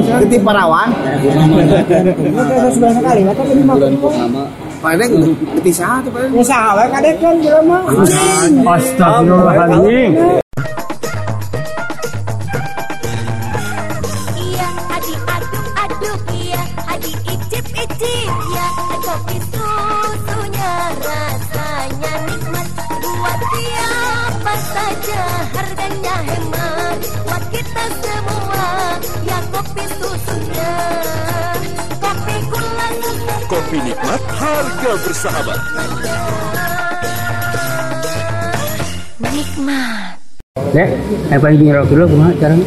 Keti Parawan. Kita sudah ini mah. Paling keti satu paling. Ya salah kadek kan jelema. Astagfirullahaladzim. Kopi nikmat, harga bersahabat. Nikmat Dek, yang paling Rocky dulu gimana caranya?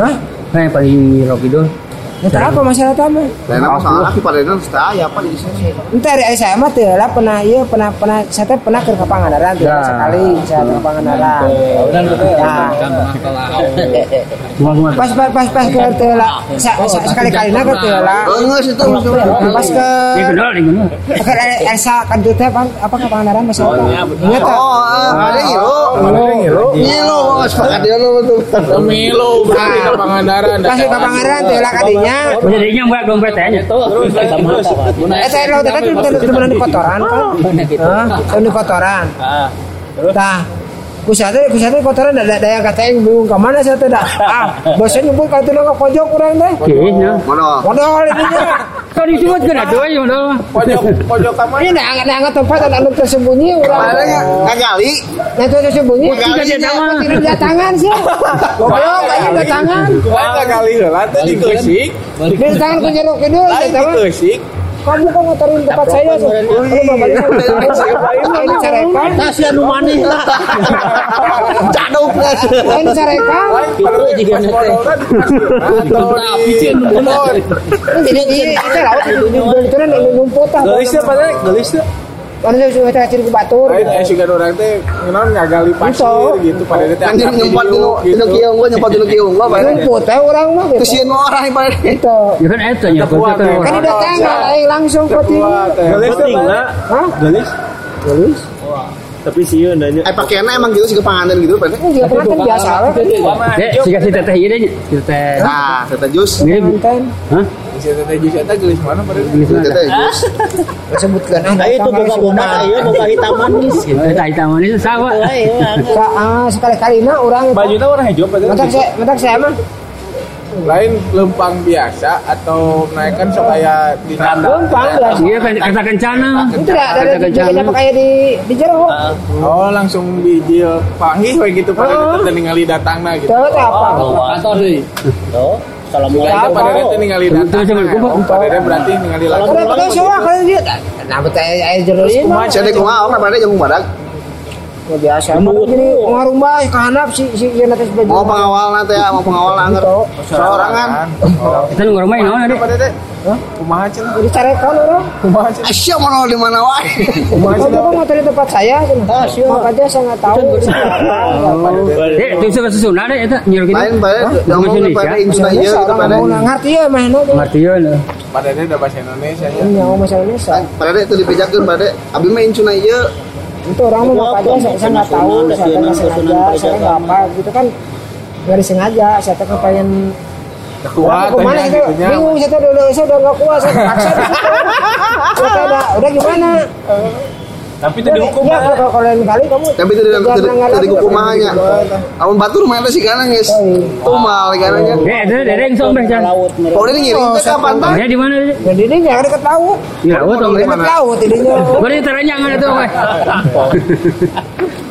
Hah? Nah, yang paling Rocky dulu. Entah apa masalah tamu. Lain masalah ki paling saya apa di sini. Entah dari saya mah teh lah pernah iya pernah pernah saya teh pernah ke Pangandaran tuh Ya. sekali saya ke Pangandaran. Nah, pas pas pas pas ke teh lah sekali kali nak ke teh lah. Enggak situ. Pas ke Ini benar, ini benar. ke Elsa kan tuh teh apa apa ke Pangandaran masih apa? Ingat? Oh, ada ngilo. Ngilo, sepakat dia lo tuh. Milo berarti ke Pangandaran. Pas ke Pangandaran teh lah kadinya. Oh, jadinya mbak dompetnya. Eh saya teh kan temenan di kotoran kan. Hah? Temen di kotoran. Tah, kusate kusate kotoran ada ada yang kata yang bingung ke mana saya tidak. Ah, bosnya nyebut tidak ke pojok kurang teh. Kayaknya. Mana? Modal ini. Kalau disebut kan ada ya udah. Pojok pojok kamar. Ini dah nggak nggak tempat ada anu tersembunyi urang. Paling ngagali. Nah itu tersembunyi. Tidak ada tangan. Tidak ada tangan sih. Goblok, aja ada tangan. Kumaha kali heula teh dikeusik. Di tangan ku jeruk itu, di tangan. dikeusik. Kamu kok ngotorin tempat saya? Ini ini. Kasihan nu maneh lah. Caduk. Ini. Lain di motor. Jadi ini kita laut itu kan ah. Gelisnya pada gelisnya. Karena saya sudah terakhir ke batur. Lain eh orang teh ngenaon ngagali pasir gitu pada teh nyempat dulu, dulu kieu gua nyempat dulu kieu gua. Numput ya orang mah gitu. Kesian orang paling. Itu. Ya kan itu nya kan Teh. Kan orang. udah tanggal aing langsung ke tim. Gelis Hah? Gelis. Gelis. Tapi sih ndanya Eh pakaiannya emang gitu sih ke pangandan gitu. Ini juga pengantin biasa lah. Dek, siga si teteh ini. Si teteh. Nah, tete jus. Hah? Bisa teh jus eta gelis mana pada Gelis mana? Tete jus. Sebutkan ah. Nah itu boga boga ayo boga hitam manis gitu. Eh, tai taman itu sawa. Ayo, Ka- ah, sekali-kali nah orang lain lempang biasa atau naikkan sok aya di biasa. Iya kan kata kencana. Itu ada kencana. kayak di di. Oh langsung bijil panggih we gitu pada teh ningali datangna gitu. Tak apa? Kantor deui. Tuh. Juga Assalamualaikum. pada teh ningali kumpul. Pada teh berarti ningali. Ada pakai semua kalau dia. Nah, ini mah. Saya dek kumaha orang pada jeung badak. Nggak biasa. Mah jadi ngarumah ke handap si si yang atas baju. Mau pengawal nanti ya, mau pengawal nanti. Sorangan. Oh. Kita nu ngomong naon Dek? Pada teh. Kumaha cen? Jadi carekan orang. Kumaha cen? Asyik mau nol di mana wae. Kalau kamu nggak di tempat saya, Ah, siap. makanya saya nggak tahu. Dek, itu suka susuna dek eta nyuruh kita. Lain Hah? yang mau Bahasa pada Indonesia. gitu mau ngerti ya mah no. Ngartieun. Pada teh udah bahasa Indonesia nya. Ini mau masalah Indonesia. Pada itu dipijakeun pada abi mah ieu. Itu orang mau makanya saya saya nggak tahu, saya nggak sengaja, saya nggak apa gitu kan. Nggak disengaja, saya tuh pengen Kuat Ke mana itu? Bingung saya tuh udah saya udah nggak kuat, saya paksa. Saya udah udah gimana? Tapi teh dihukum Ya kalau kalau lain kali kamu. Tapi dari melanggar dari lagi. kukumahnya. Amun batur mah ada sih kanan guys. Tumal kanannya. Dek, itu dereng sombeh kan. Laut mereka. Kalau dia ngiring teh ka pantai. Ya di mana Dek? Jadi ini nggak dekat laut. Di laut dong. Dekat laut. Gua di teranyangan itu weh.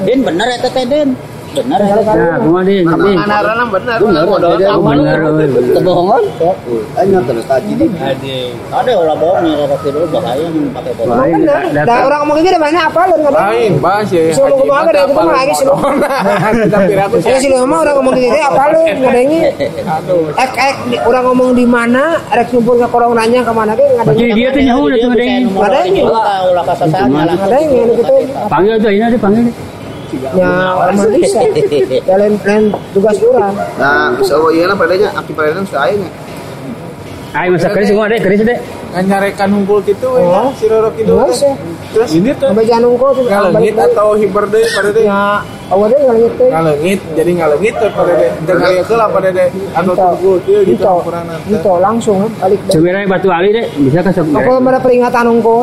Den bener eta teh Den. Nah. Bener Oh, bener weh, bener. Kebohongan. Anya terus tadi. Ada ulah bohong rada tidur bahaya pakai bohong. Benar. Nah orang ngomong gitu mana apa lu ada? Lain bahas ya. Suruh ngomong apa, dari itu mah lagi sih. Tapi aku Saya sih mah orang ngomong gitu apa lu ngadengi? Aduh. Ek ek di- orang ngomong di mana, rek kumpul ke korong nanya ke mana ke ngadengi. dia tuh nyaho tuh ngadeng. Ada ini. ulah kasasana. Ngadengi gitu. Panggil tuh ini dipanggil. Ya orang bisa. Ya lain lain tugas orang. Nah, bisa oh iya nah padanya aki padanya sudah aya nya. Ai masak keris semua dek, keris dek. nganyarekan hungkul gitu we, Oh. si Roro Kidul Terus teh. terus? Ini tuh. Sampai jangan tuh ngalengit atau hiber deui pada deui ya awalnya ngalengit teh ngalengit jadi ngalengit tuh pada deui jeung aya heula pada deui atau kieu gitu itu ukuranna itu langsung balik deh Sebenarnya batu ali deh bisa kan sok. aku ada peringatan nunggu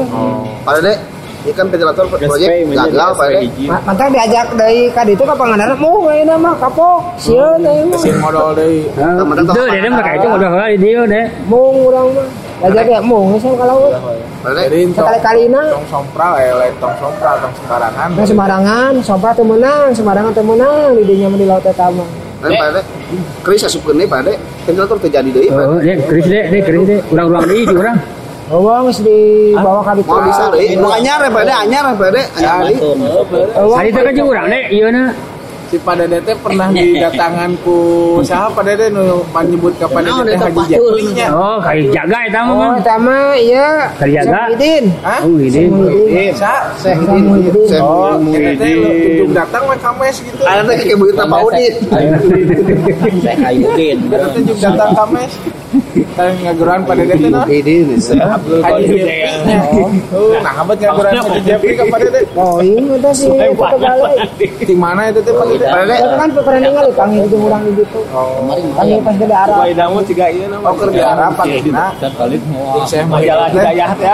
Pada dek, ini kan ventilator proyek gagal Pak dek. Ma- Mantap diajak dari kadi itu ke pangandaran mau kayak nama kapok sieun teh mah mesin modal deui Itu deh mereka itu udah lah dia deh. mau urang mah diajak ya mau ngeusah kalau dek, jadi sekali-kalina tong sompral ya lain tong sompral tong sembarangan Nah, sembarangan, sompra teu meunang, sembarangan teu meunang di dinya mah di laut eta mah. dan Pak dek, Kris asupkeun deui Pak dek. Ventilator terjadi deui Pak. Oh, deh keris deh, deh keris deh. Urang-urang deui di urang. Eueuh geus dibawa ka ditu. Mau bisa deui. Nu anyar ya dek, anyar ya. Hari itu kan jeung urang deh, ieu na. Si Pada Dete pernah didatangan ku saha Pada Dete nu menyebut ke Pada Dete Haji Jepri nya Oh, kali jaga eta mah. Oh, eta mah ieu. Kali jaga. Muhyiddin. Oh, ini. Muhyiddin. Sa? Syekh Muhyiddin. Saya Oh, kita teh lu tunjuk datang mah kames gitu. Ada teh kayak begitu Pak Udin. Saya kayuin. Kita tunjuk datang kames. Kayak ngaguran pada dete nah. Udin. Haji Jepri. Oh, nah apa ngaguran Haji Jepri ke pada dete? Oh, ini udah sih foto balik. Di mana itu teh Pak dek, Itu kan peperan ningali panggil itu di ditu. Panggil pas ke daerah. Damu tiga iya nama. Oh, kerja apa kita? Saya mau jalan Hidayah teh.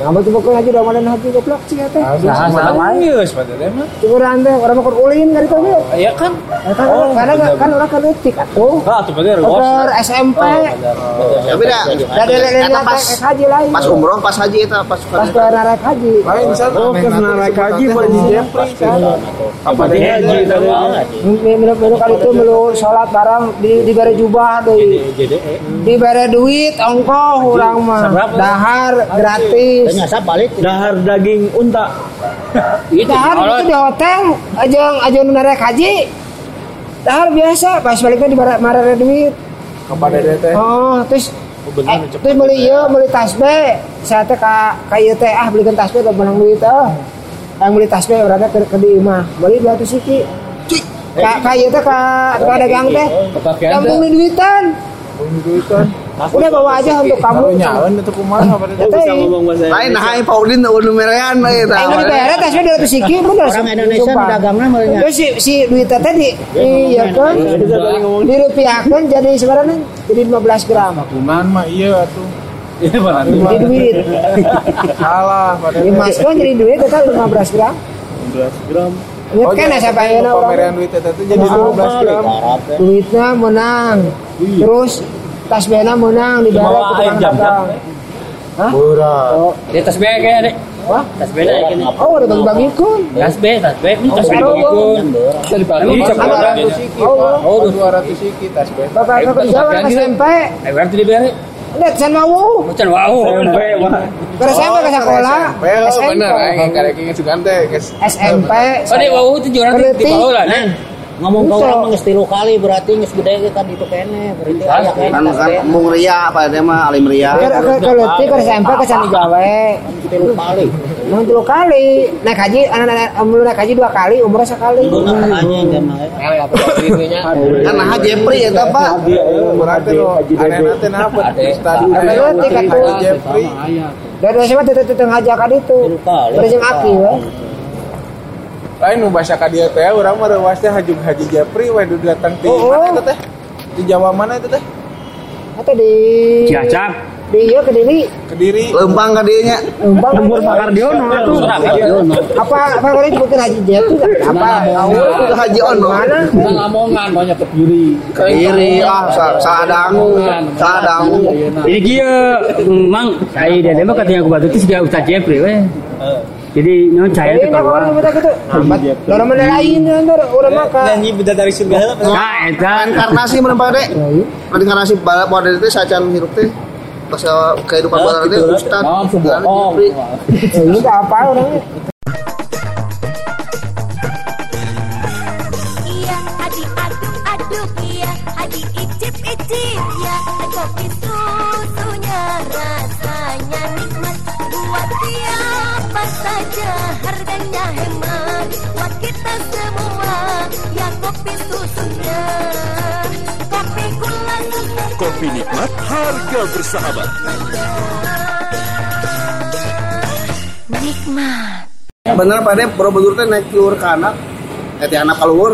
Ngapa tuh pokoknya aja udah madan hati goblok sih eta. Geus pada teh mah. Ukuran teh orang mau ulin dari tadi. Iya kan. Ya kan karena kan orang kan letik atuh. Ah, tuh bener. Oker SMP. tapi dah. Da Eta pas haji lain. pas umroh pas haji eta pas Pas ke narik haji. Lain misal Oh, ke naik haji pada Haji Jepri. Apa Di haji Minum minum kali itu melu sholat barang di di bare jubah deui. Di bare duit ongkoh urang mah. Dahar gratis. Ternyata balik. Dahar daging unta. Dahar itu di hotel ajang ajang nu narik haji. Dahar biasa pas baliknya di bare bare duit. Kepada dete. Oh, terus eh, terus beli ieu beli tasbih. Saya teh ka ka ieu teh ah belikan tasbih ke menang duit ah. Yang beli tasbih berarti ke, ke di imah. Beli 200 siki. Ka ka ieu teh ka ka dagang teh. Kampung di duitan. Duitan. Udah bawa aja untuk kamu. Nyawan itu kumaha pada Ya dete. teh. Lain nah Pak Udin nu numerean eta. Aing di bayar tasbih 200 siki bener. Orang Indonesia dagangna mah nya. Terus si si duit teh di iya kan. Jadi sebenarnya jadi 15 gram. Kunan mah iya atuh. Iya mana? Di duit. Salah. Dimasukkan jadi duit total 15 gram. 12 gram. Oh, kan jadi siapa yang Pemerian duit itu tuh jadi 12 gram. Teh. duitnya menang terus tasbihnya menang di daerah Bawa air tukang dagang Murah. Di tas beg kayak deh. wah. Tas beg deh gini. oh udah bagi bagikan Tas beg, tas beg, tas beg Oh, ikut. Dari Ini 200 siki, Oh, oh. Oh, 200 siki tas beh. bapak bapak di Jawa ke SMP Eh, berarti di beri. lihat saya mau. Macam wow. ke SMP ke sekolah. Oh, SMP bener, aing karek inget sugan teh, guys. SMP Oh, di wow itu jualan di di bawah lah, nih. Ngomong ke Bisa. orang tilu kali berarti geus gede kan itu kene. Berarti kene Kan kan mung ria apa dia mah alim ria. ke ke ke letik ke SMP ke Candi Gawe Tilu kali. Nang tilu kali naik haji anak-anak umur naik haji dua kali umroh sekali mah. Kan nah Jepri eta Pak. Berarti lo aneh nanti napa? Kan tuh. Jeffrey. dari SMA tetep tetep ngajak kan itu berjeng aki we Lain nu bahasa ka dieu teh urang mah reuas teh hajug Haji Jeffrey we du datang di Oh, oh. mana itu teh? Di Jawa mana itu teh? atau di Cilacap. di iya ke diri Kediri. Lempang ka dieu nya. Umpang Lembur Pakardiono itu. apa apa kalau disebutin haji itu apa Itu Haji Ono. mana Lamongan banyak ke kiri. Kiri ah sa- salah dangu. Salah dangu. Jadi kia mang saya dia mah katanya aku batu itu sudah Ustaz Jeffrey weh. Jadi nyon saya ini itu kalau keluar. kita gitu orang mana lain ntar orang makan beda dari surga heula. Nah, eta Reinkarnasi mun Pak Dek. Reinkarnasi bala pada teh sacan hirup teh. Pas uh, kehidupan bala teh Ustaz. Langsung Dan bohong. Jepri. ini apa orangnya kopi nikmat, harga bersahabat. Nikmat. Bener pada Borobudur teh naik keluar ke anak, eh anak keluar.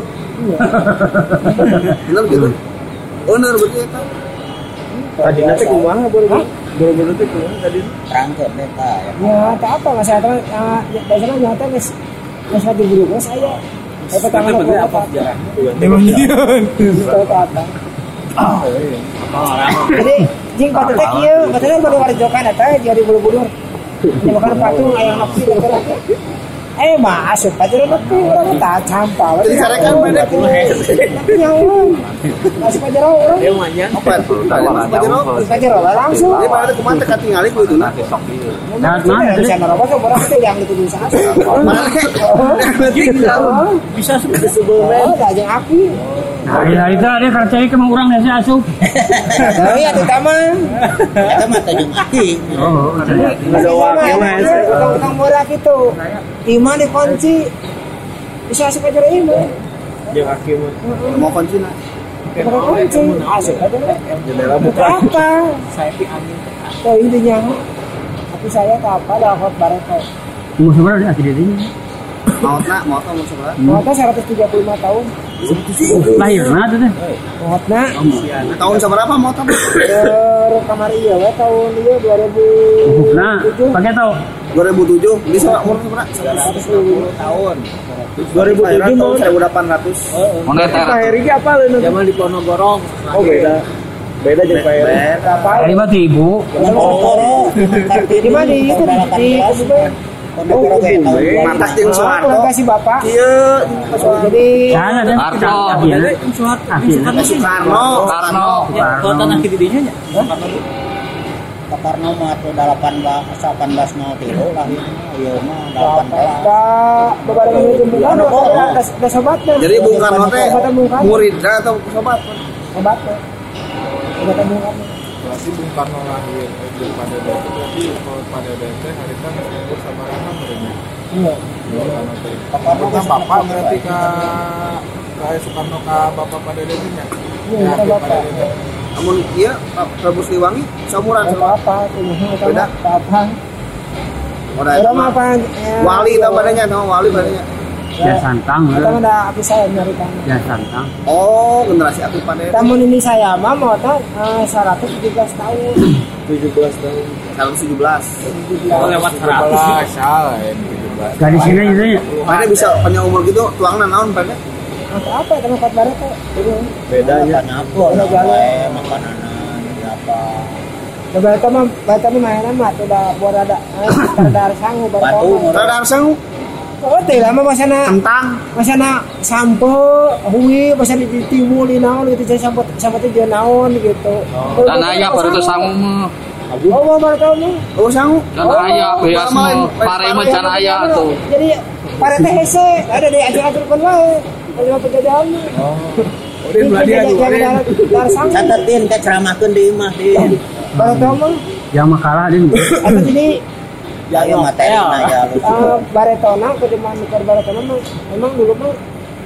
Bener gitu. Bener betul itu. Tadi nanti kumaha boleh. Buru-buru teh kumaha tadi. Terangkat mereka ya. Ya, tak apa mas saya teman. Biasanya nyata mas mas lagi buru saya. Saya pertama apa? Miliar. Tahu apa? Jadi jing kieu, batu teh baru warjokan eta jadi bulu-bulu. Ini patung aya anak sih Eh masuk orang kan. Nyawa. Masuk orang. Yang langsung. Nah. Tuh? Bisa yang saat. Bisa Oh. Nah, ya itu ada orang nasi asup. Oh iya taman. Mata jeung aki. Oh, Ada wakil mas. Utang murah gitu. Iman dikunci. Bisa asup aja. Mau kunci nah. Kunci. Asup aja. Jendela Buka buka. apa? Saya angin. Oh intinya. Tapi saya tak apa dah hot bareng kok. seberapa dia akhirnya ini? Mau nak, mau tahu mau sebelah. Hotnya 135 tahun. Lahir nah tuh teh. Hotnya Tahun seberapa tahu? eh kamar iya we tahun iya 2000 Nah, pakai tahu. 2007 bisa umur seberapa? 110 tahun. 2007 tahun 1800. Pak Heri apa leun? Zaman di Ponorogo. Oh beda. Beda jeung Pak Heri. Apa? Hari mati ibu. Ponorogo. Di mana di itu di Mantas jeung Soeharto. Ulang kasih bapak. Ieu Jadi Sana deh. Akhirnya. Akhirnya. Soekarno. Soekarno. Kota nanti di dinya nya. Pak Karno mah tuh 18 1803 lahirnya. Ieu mah 18. da beberapa minggu bukan ada ada sobatnya. Jadi Bung Karno teh atau sobat? Sobatnya. Sobatnya Bung Karno. Berarti Bung Karno lahir itu pada data berarti kalau pada hari kan umur sama rana mereka. Iya. Karno Kan bapak berarti ka ka Soekarno ka bapak pada datanya. Iya, bapak. Namun iya Prabu seumuran Apa sama. apa? Beda. apa? Orang apa? Wali tahu badannya, tahu wali badannya. Ya santang. Kita eh. ada api saya nyari kamu. Ya santang. Oh, generasi aku pada Tamun ini saya mah mau tahu eh, 117 tahun. 17 tahun. 117. Oh, lewat 100. Salah ya 17. Gak di sini gitu ya. Pada bisa punya umur gitu, tuangna naon pada? Atau apa tempat barat tuh? Ini. Bedanya. Makan apa? Makanan apa? Mah barat mah mainan mah tuh udah buat ada eh, ada sangu Batu barat. murah. Oh, teh lama masana kentang. masana sampo hui masana ditimbul di naon gitu jadi sampo sampo jeung naon gitu. Dan ayah baru itu sangu mah. Oh, mau barat mah. Oh, sangu. Dan ayah beas mah. Pare mah can ayah tuh. Jadi para teh hese ada di ajar-ajarkan wae. Kalau penjajahan. Oh, udah. Dar sangu. Catetin teh ceramahkeun di imah di. Barat mah Yang makalah din. atau jadi Ya ya materi na ya uh, baretona ke depan mikir baretona mah emang dulu mah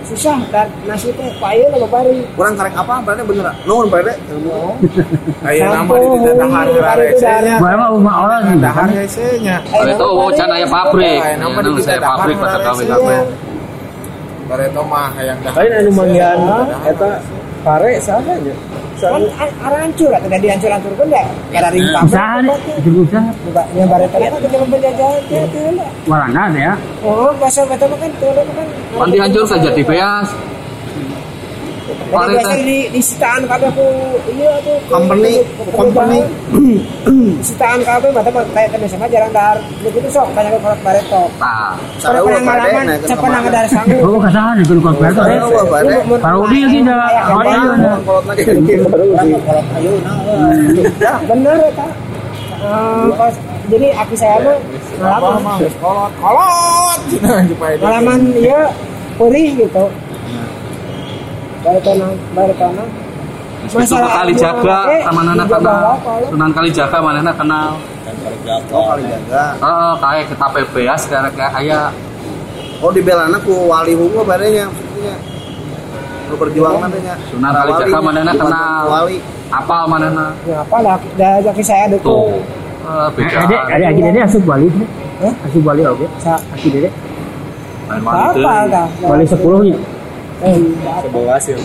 susah dan nasi teh payu lah bari Kurang karek apa? Berarti bener. Nuhun pada. Kayak nama Sampo, di dahar hui, hari itu resenya. Gua emang rumah orang sih. Dahar resenya. Kalau itu oh can ayah pabrik. Kayak nama di saya pabrik dahar pada resenya. kawin. Bareto mah yang dahar. Lain anu manggian eta pare saha nya? Kan arancur atau tadi hancur-hancur kan ya karena rimpang Usaha deh. Itu usaha. yang baretona itu cuma penjajahan ya tuh lah ada ya. oh bahasa bahasa kan tuh kan Panti hancur saja di beas. Jadi biasa teh. di di sitaan kabeh aku iya tuh Company, company. sitaan kabeh mata kayak tadi sama jarang dahar begitu sok ke kolot bareto Tah. Pada Sarua pengalaman pada. siapa nang ada sangu Oh, kasahan itu berarti. Sarua pada. Parodi lagi dah. Kolot lagi. Orang kalau kayu nah. Ya, bener Kak. Eh, pas jadi aki saya mah ngalaman kolot kolot. Ngalaman iya perih gitu. Baretona. Itu ke kali jaga, sama anak kenal. Sunan kali jaga mana anak kenal. Jaga. Oh, kali jaga. Heeh, kayak kita PBS kayak kayak ayah. Oh, di belana ku wali hungo badanya maksudnya. nu berjuang nantinya Sunan Kalijaga manehna kenal. wali Apal manehna. Ya apa lah, dah jadi saya ada Tuh. Eh, beda. Ada ada lagi dede asup wali. Hah? Asup wali oke. Sa, Aki dede. Apa dah? Wali 10 Sebawa hasil.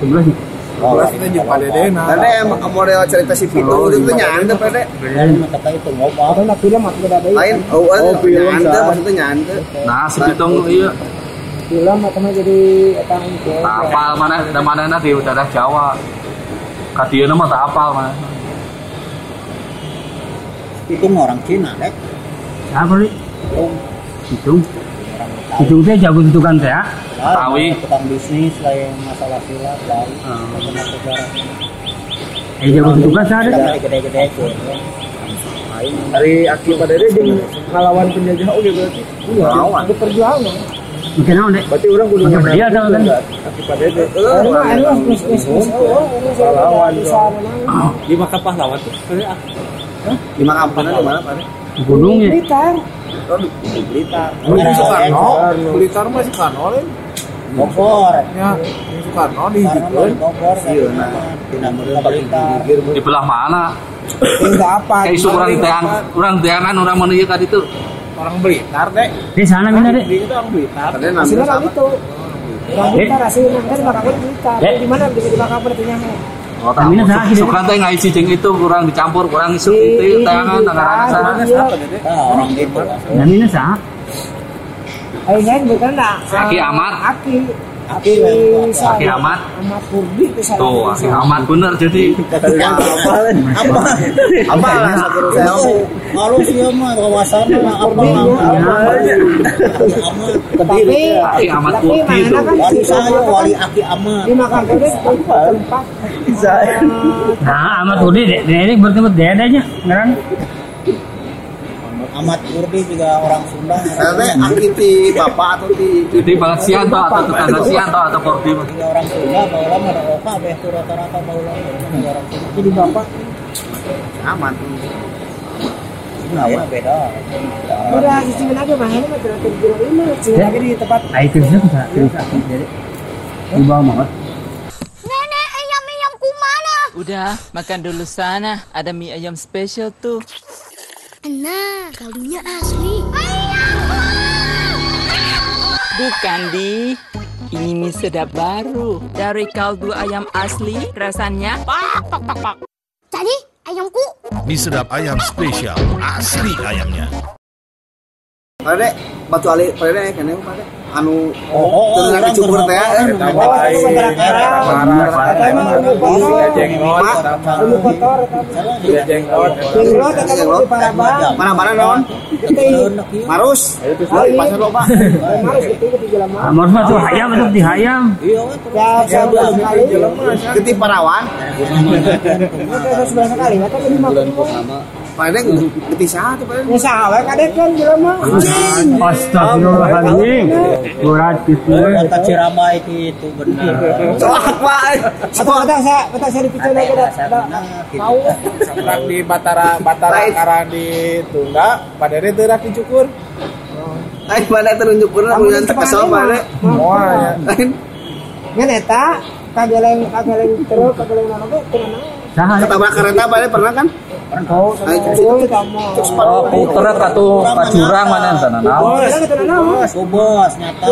11 nih. Terus kita nah. Emang model cerita si Oh, itu iya. tuh nyanda pada kata itu ngobrol apa nak film atau beda beda lain oh, oh film, nyanda Sa. maksudnya nyanda Nah, si Pitung iya. film atau mah jadi etang itu. Tak apal mana daerah Jawa. Kadieuna mah tak mana. itu orang Cina Apa nih? Hitung. Hitung teh jago tentukan teh. ah. Betawi. tukang bisnis yang masalah silat dari Ah. sejarah Eh jago tentukan saya ada. gede-gede itu Hari Aki Padede jeung ngalawan penjajah oge berarti. Iya, itu perjuangan. Mungkin naon deh. Berarti orang kudu dia tahu kan? Padede. Ini mah ini mah plus plus plus. Oh, menang. Di makam pahlawan tuh. di Makampana di mana pada gunung ya. Di Blitar di Soekarno. Blitar mah Soekarno lain. Bogor Ya, di Soekarno di di Bogor kan Iya, nah. Di belah mana? Enggak apa. Kayak isu orang teang, orang teangan orang mana ieu ka ditu. orang Blitar deh. Di sana mina deh. Di itu orang Blitar. tadi kan sama itu. Orang Blitar hasilnya kan di Makassar Blitar. Eh. Di mana di di Makassar berarti Saha gitu. Sukan teh jeung itu kurang dicampur, kurang isu itu teangan tangan sana. nah orang gitu Dan mina sah. Ayo kan bukan enggak. Aki Ahmad. Aki. Aki Aki Ahmad. Ahmad Kurdi itu saya. Tuh, Aki Ahmad bener jadi. apa apa apa saya kalau sih mah kawasan mah apa Tapi Aki Ahmad tapi Kurdi kan wali saya wali aki amat di Makassar itu tempat Nah, amat deh. Ini bertemu dedanya. Ngeran. Amat kurdi juga orang Sunda tadi aki ti bapak atau ti Jadi balas sianto atau tetangga sianto atau kordi. juga orang Sunda bahwa oka beh tuh rata-rata bahwa orang Sunda jadi bapak aman nah ya beda udah sisi mana aja bahaya mah terus terus ini sih lagi di tempat Ah itu bisa bisa terus aku jadi. Di bawah banget. Nenek ayam ayam kumana? Udah, makan dulu sana. Ada mie ayam spesial tuh. Nah, kaldunya asli. Bukan di. Ini mie sedap baru dari kaldu ayam asli. Rasanya pak pak pak pak. Jadi ayamku Mie sedap ayam spesial asli ayamnya. pada batu ali pada kene pada anu oh dicukur teh eh. oh kan mana mana non marus pasar loba itu di mah tuh hayam itu di ya ketip parawan kali atau lima puluh pada ketip satu pada ya sahabat kadek kan jalan mah Astagfirullahaladzim. Berat gitu. kata Cirama itu itu benar. Soak wae atau ada saya kata saya dipikir lagi dah tahu. Sekarang di Batara Batara karang di Tungga, pada dia teu rak dicukur. Aing mana terunjuk pernah mah. Moal ya. lain Ngan eta kageleng kageleng terus kageleng nana teh Saha. ketabrak kereta pada pernah kan Oh, kamu. Oh, puter atuh ka jurang mana sana naon. Kubos nyata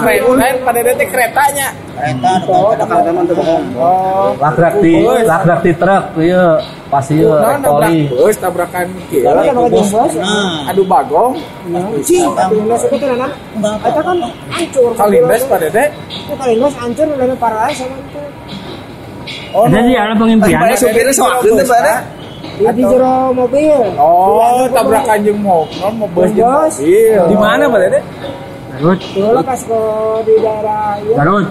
kereta, lain pada teh keretanya. kereta depan kereta mah Oh. Lagrak di lagrak di truk ieu pas ieu Nah, nabrak poli. bus, tabrakan kieu. Kalau ada pakai jembos. nah Adu bagong, Cing, kalindas itu teu nana. Eta kan hancur. kalindes pada. Itu kalindas hancur udah parah sama itu. Oh, Jadi ada pengimpian. pada supirnya soak teu pada Ya di jero mobil. Oh, tabrakan jeung mobil, mau bus jeung mobil. Di mana Pak Dede? Garut. Dulu pas ke di daerah ya. Garut.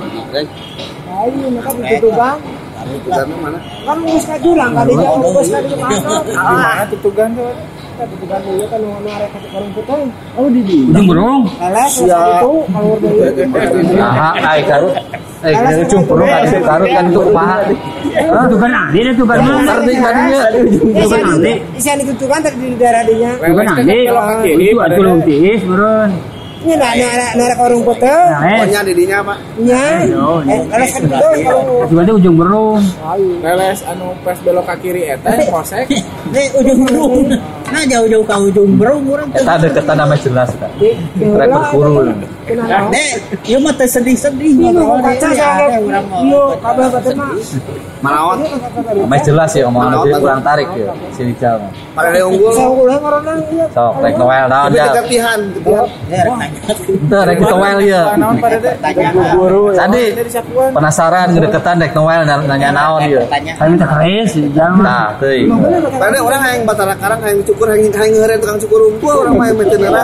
Ayo, mereka di Tutubang. karena mana Kan ngurus ka jurang kali dia ngurus di mana. Di mana tutugan tuh? Kan Karung Putih. Oh di di. Ujung Berung. Leles itu kalau dari Nah, ai garut. Eh, kira ujung perlu kan itu garut kan itu itu kan ahli itu kan. Itu kan ahli. Isian ditutukan tadi di daerah dinya. Itu kan kiri, Itu atuh leutis meureun. Ini nak nak nak orang kota. Nah, eh. Pokoknya didinya apa? Nya. Eh, kalau kan itu dia ujung berung. Leles anu pas belok ke kiri eta yang Nih ujung berung. Nah jauh-jauh ke ujung berung orang tuh. Eta deketan nama jelas kan. di Rek berkurul. Dek, ieu mah teh sedih-sedih ngobrol kaca saya. ada. Yo, mah. Jelas ya omongan dia kurang tarik ya. Sini jauh. Pada unggul. Orang iya. Sok rek Noel naon ya. ketihan. Rek. Itu Noel. Tadi penasaran ngedeketan rek Noel nanya naon ya. Minta keris, jangan. Nah, teuing. Pada orang yang batara karang yang cukur yang yang ngeureun tukang cukur rumput orang yang mecenera.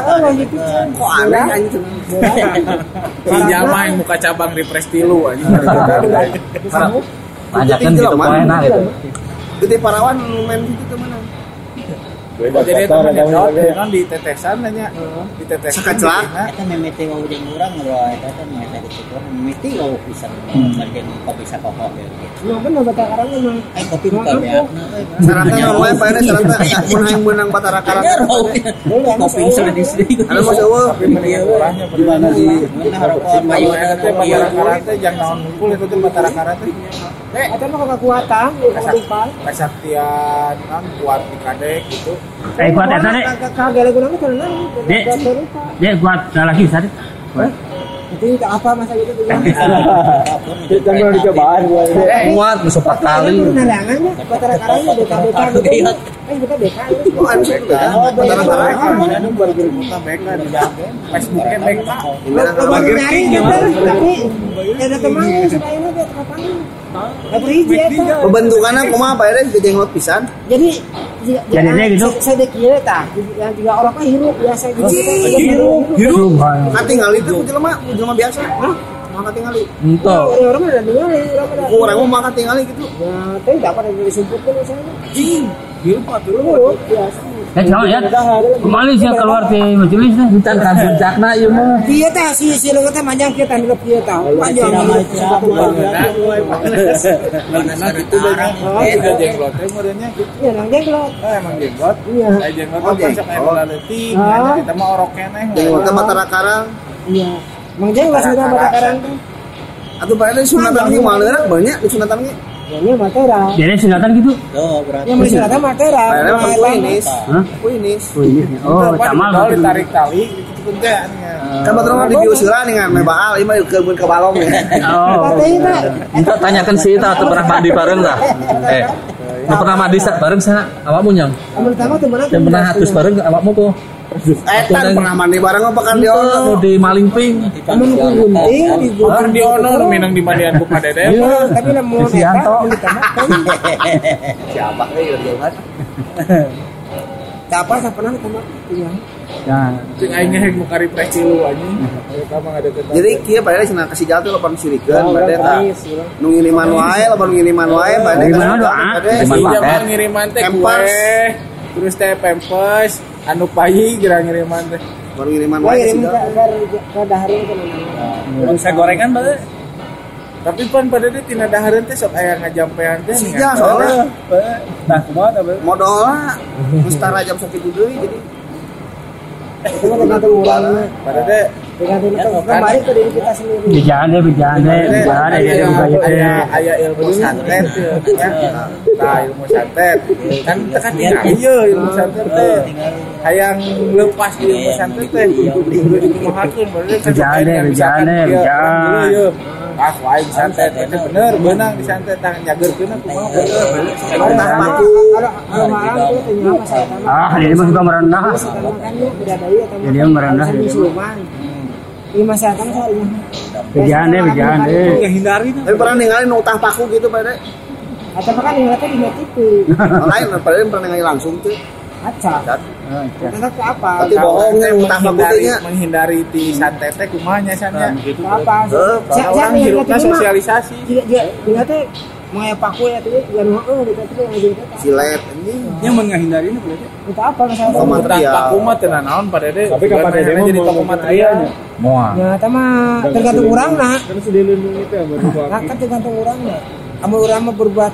Kok aneh anjing. Si Jalma yang muka cabang di Prestilu anjing. Tanyakan gitu poena gitu. Gede parawan main gitu mana? Oh, jadi itu menyetot, kan di tetesan nanya. Di tetesan. Sakacela. Eta mimiti wau jeung urang bro, eta teh mimiti dicukur, mimiti wau pisan bagian kopi sakoko gitu. Nah, kan bata karang memang. Eh kopi buka beakna euy. Saranta namanya pada saranta mun hayang menang batara karang. Kopi sedih-sedih. Anu mah eueuh. Tapi mendingan orangnya Di mana di mana rokok payu Eta teh batara karang teh jangan naon ngumpul itu teh batara karang Ada mah kekuatan, kekuatan. kesaktian kan kuat di kadek gitu. Eh, kuat eta deh. Kagak lagu nama karena kuat dah lagi tadi. itu apa masa gitu tuh. Kita mau dicobaan gua. Kuat empat kali. Batara beka beka gitu. Eh. Oh anu kan batara karang. Kita beka di Facebooknya gitu, tapi ada teman supaya ini dia eta. Pembentukannya kumaha Pak Eren jenglot pisan. Jadi jika- Jadi jika- dia gitu? se- Sedek ieu tah, yang juga orang mah hirup biasa gitu. Hirup. Hirup. Katingal itu ku jelema, jelema biasa. Hah? Mah katingali. Ento. Orang orang ada dengar, orang ada. Orang mah mah katingali gitu. Ya, tapi dapat yang disumputkan misalnya. Hirup atuh. Hirup biasa. Eh, sih keluar di majelis dah. Encan kan puncakna ieu mah. Iya tah si si leungeut teh manjang kieu tah hirup kieu tah. Panjang. Nah, gitu deh. Kita jenglot teh gitu. Iya, nang jenglot. Eh, emang jenggot. Iya. Saya jenggot Oh, kan sok jenggot. aya leutik. Ah. Kita mah orok keneh. Jenglotnya batara karang. Iya. Mang jenglot sudah pada karang teh. Atuh Eren sunatan ge maleureuk banyak sunatan ge. Ini matera. Jadi sunatan gitu. Tuh berarti. Yang sunatan matera. Pak Eren mah kuinis. Hah? Kuinis. Oh ini. Oh, Apa sama kalau gitu. ditarik tali gitu teh. Kan batur mah di biuseuran dengan me baal ieu mah keun ke balong ya. Oh. Tah. Minta tanyakan si Ita tuh pernah mandi bareng lah. Eh, pernah mandi sa- bareng sa awakmu nyang? Amun tama tuh mana? Yang pernah hatus bareng awakmu kok? Etan pernah mandi bareng apa kan di Iya, ono. nu di Malingping. Amun ku gunting di Kan di ono nu minang di mandian buka dede. Iya, tapi lamun Si eta Yanto. mun ditambahkan Siapa ge ieu dia mah. Siapa siapa pernah sama iya. Ya. Cing aing ngeheng muka refresh dulu anjing. Jadi kieu Eren cenah kasih jatuh lapan sirikeun bade tah. Nu ngiriman wae lapan ngiriman wae bade. Ngiriman doa. Ngiriman teh kue. Terus teh pampers, anu payi kira ngiriman teh. Baru ngiriman Wah, wae ini sih. ke ke ke dahareun kan namanya. Bisa gorengan bae. Tapi pan pada dia tina dahareun teh sok aya ngajampean teh Si ningan. Jah, soalnya. Nah, kumaha teh bae? Modal. Mustara jam sakitu deui jadi. Itu mah tergantung orangnya. Pada teh Tergantung kembali ke diri kita sendiri. Bijaan deh, bijaan deh, bijaan deh. Jadi buka gitu. aya aya ilmu santet ya. Nah, ilmu santet. Kan tekan tinggal ieu ilmu santet teh. Hayang lepas ilmu santet teh. Kudu berarti deh, bijaan. Ah, lain santet itu bener benang di santet tang nyageurkeun kumaha bener. Entah paku. Kalau kalau malam tuh tinggal apa saya tahu. Ah, dia mah suka merendah. Jadi yang merendah, jadi. Ini masyarakat soalnya. Bijaan deh, bijaan deh. Hindari Tapi pernah ninggalin utah paku gitu Pak Eren. Atau kan yang di TV. Lain Pak Eren pernah ninggalin langsung tuh. Aca. Tetap ke apa? Tapi bohongnya teh menghindari menghindari di santet teh kumaha nya sannya. Ke apa? Heuh, Saya Orang hirupna mah. sosialisasi. Dia dia dia teh mengaya paku ya tuh dia nu heeh gitu tuh yang jadi Silet ini. Yang menghindari ini berarti. Kita apa masalah? Toko material. Paku mah teu naon pada deh. Tapi kapan hanya mah jadi mau toko materialnya. Moal. Ya, sama tergantung orang nah. Kan sudah lindung itu ya Nah, kan tergantung orang nah. Amun orang mah berbuat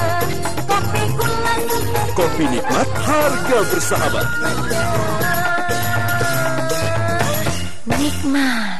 Kopi nikmat, harga bersahabat. nikmat